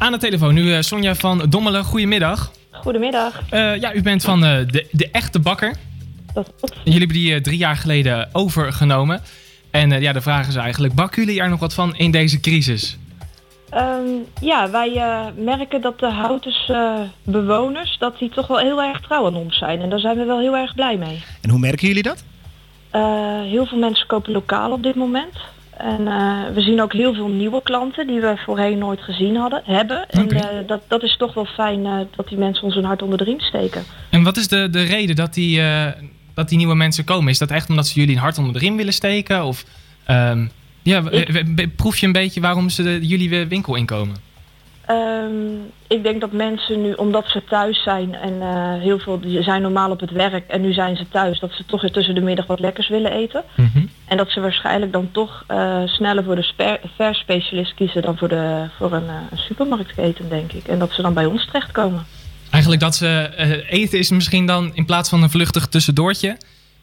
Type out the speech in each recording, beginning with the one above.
Aan de telefoon nu eh, Sonja van Dommelen. Goedemiddag. Goedemiddag. Eh, ja, u bent van eh, de, de echte bakker. Dat klopt. Jullie hebben die drie jaar geleden overgenomen. En eh, ja, de vraag is eigenlijk, bakken jullie er nog wat van in deze crisis? Ehm, ja, wij eh, merken dat de Houters bewoners dat die toch wel heel erg trouw aan ons zijn. En daar zijn we wel heel erg blij mee. En hoe merken jullie dat? Eh, heel veel mensen kopen lokaal op dit moment. En eh, we zien ook heel veel nieuwe klanten die we voorheen nooit gezien hadden, hebben. En eh, dat, dat is toch wel fijn eh, dat die mensen ons een hart onder de riem steken. En wat is de, de reden dat die, dat die nieuwe mensen komen? Is dat echt omdat ze jullie een hart onder de riem willen steken? Of ehm, ja, proef je een beetje waarom ze de, jullie weer winkel inkomen? Ehm, ik denk dat mensen nu, omdat ze thuis zijn en heel veel die zijn normaal op het werk en nu zijn ze thuis, dat ze toch weer tussen de middag wat lekkers willen eten. Mhm. En dat ze waarschijnlijk dan toch eh, sneller voor de verspecialist kiezen dan voor, de, voor een, een supermarktketen, denk ik. En dat ze dan bij ons terechtkomen. Eigenlijk dat ze eh, eten is misschien dan in plaats van een vluchtig tussendoortje,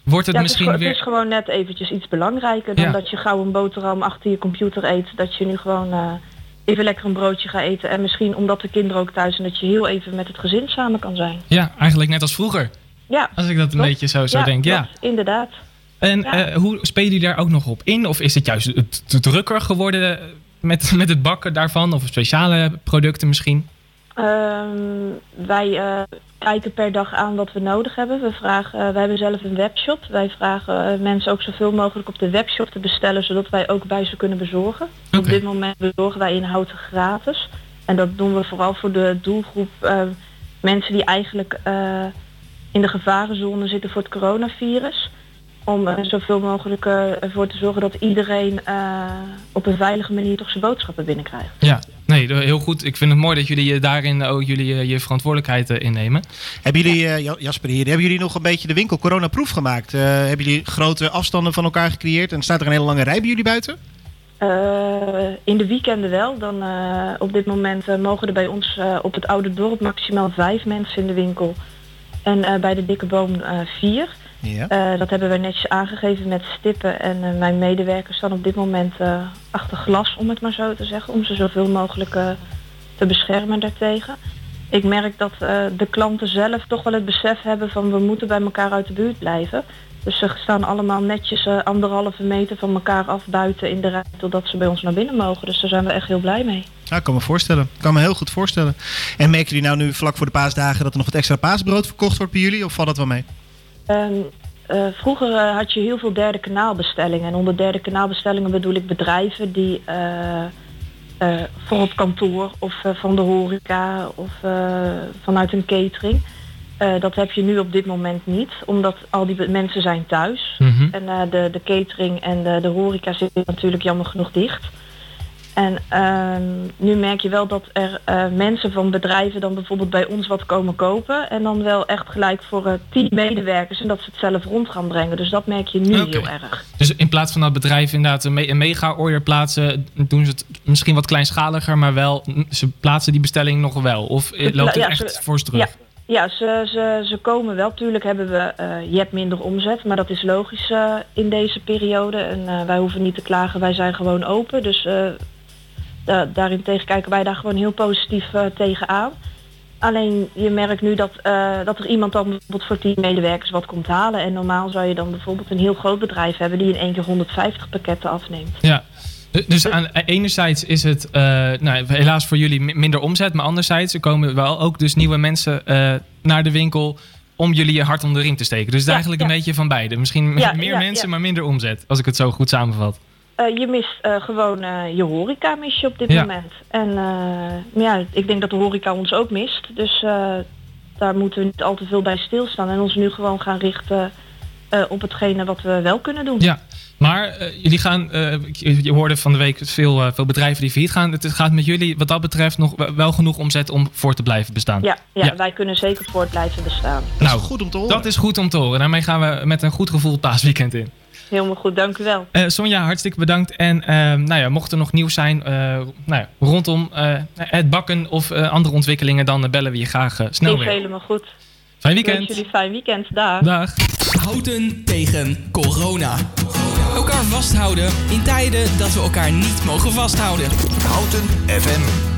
wordt het ja, misschien het, is, weer... het is gewoon net eventjes iets belangrijker dan Ja. dat je gauw een boterham achter je computer eet. Dat je nu gewoon even lekker een broodje gaat eten. En misschien omdat de kinderen ook thuis zijn, dat je heel even met het gezin samen kan zijn. Ja, eigenlijk net als vroeger. Ja, Als ik dat een Klopt. beetje zo, zo ja, denk, ja. inderdaad. En Ja. eh, hoe spelen jullie daar ook nog op in? Of is het juist te- drukker geworden met, met het bakken daarvan? Of speciale producten misschien? Ehm, wij eh, kijken per dag aan wat we nodig hebben. We vragen, eh, wij hebben zelf een webshop. Wij vragen mensen ook zoveel mogelijk op de webshop te bestellen, zodat wij ook bij ze kunnen bezorgen. Op dit moment bezorgen wij inhoud gratis. En dat doen we vooral voor de doelgroep mensen die eigenlijk in de gevarenzone zitten voor het coronavirus. Om eh, zoveel mogelijk eh, ervoor te zorgen dat iedereen eh, op een veilige manier toch zijn boodschappen binnenkrijgt. Ja, nee, heel goed. Ik vind het mooi dat jullie daarin ook jullie, je verantwoordelijkheid innemen. Hebben jullie, eh, Ja- Jasper hier, hebben jullie nog een beetje de winkel coronaproof gemaakt? Eh, hebben jullie grote afstanden van elkaar gecreëerd? En staat er een hele lange rij bij jullie buiten? Eh, in de weekenden wel. Dan, eh, op dit moment eh, mogen er bij ons eh, op het oude dorp maximaal vijf mensen in de winkel. En eh, bij de dikke boom eh, vier. Ja. Eh, dat hebben wij netjes aangegeven met stippen. En eh, mijn medewerkers staan op dit moment eh, achter glas, om het maar zo te zeggen. Om ze zoveel mogelijk eh, te beschermen daartegen. Ik merk dat eh, de klanten zelf toch wel het besef hebben van we moeten bij elkaar uit de buurt blijven. Dus ze staan allemaal netjes eh, anderhalve meter van elkaar af buiten in de rij totdat ze bij ons naar binnen mogen. Dus daar zijn we echt heel blij mee. Ja, ik kan me voorstellen. Ik kan me heel goed voorstellen. En merken jullie nou nu vlak voor de paasdagen dat er nog wat extra paasbrood verkocht wordt bij jullie? Of valt dat wel mee? Ehm, eh, vroeger had je heel veel derde kanaalbestellingen. En onder derde kanaalbestellingen bedoel ik bedrijven die eh, voor op kantoor of eh, van de horeca of eh, vanuit een catering. Dat heb je nu op dit moment niet, omdat al die mensen zijn thuis. Mhm. En de, de catering en de, de horeca zitten natuurlijk jammer genoeg dicht. En ehm, nu merk je wel dat er eh, mensen van bedrijven dan bijvoorbeeld bij ons wat komen kopen. En dan wel echt gelijk voor eh, tien medewerkers en dat ze het zelf rond gaan brengen. Dus dat merk je nu heel erg. Dus in plaats van dat bedrijf inderdaad een, me- een mega-order plaatsen, doen ze het misschien wat kleinschaliger, maar wel, ze plaatsen die bestelling nog wel. Of eh, loopt het Ja, echt ze- fors terug? Ja, ja ze, ze, ze komen wel. Tuurlijk hebben we, eh, je hebt minder omzet, maar dat is logisch in deze periode. En wij hoeven niet te klagen, wij zijn gewoon open. Dus eh, da- daarentegen kijken wij daar gewoon heel positief eh, tegenaan. Alleen je merkt nu dat, eh, dat er iemand dan bijvoorbeeld voor 10 medewerkers wat komt halen. En normaal zou je dan bijvoorbeeld een heel groot bedrijf hebben die in één keer 150 pakketten afneemt. Ja. Dus aan, enerzijds is het eh, nou, helaas voor jullie mi- minder omzet, maar anderzijds er komen wel ook dus nieuwe mensen naar de winkel om jullie je hart onder de riem te steken. Dus het is Ja, eigenlijk ja. een beetje van beide. Misschien Ja, meer mensen, maar minder omzet, als ik het zo goed samenvat. Eh, je mist eh, gewoon eh, je horeca mis je op dit Ja. moment. En eh, ja, ik denk dat de horeca ons ook mist. Dus eh, daar moeten we niet al te veel bij stilstaan. En ons nu gewoon gaan richten eh, op hetgene wat we wel kunnen doen. Ja, maar jullie gaan, eh, je hoorde van de week veel, veel bedrijven die failliet gaan. Het gaat met jullie wat dat betreft nog wel- genoeg omzet om voor te blijven bestaan. Ja, ja, Ja. wij kunnen zeker voort blijven bestaan. Dat Nou, is goed om te horen. dat is goed om te horen. Daarmee gaan we met een goed gevoel het paasweekend in. Helemaal goed, dank u wel. Eh, Sonja, hartstikke bedankt. En ehm, nou ja, mocht er nog nieuws zijn eh, nou ja, rondom eh, het bakken of eh, andere ontwikkelingen, dan bellen we je graag snel Is weer. helemaal goed. Fijn Ik wens weekend. jullie fijn weekend. Dag. Dag. Houten tegen corona. Elkaar vasthouden in tijden dat we elkaar niet mogen vasthouden. Houten FM.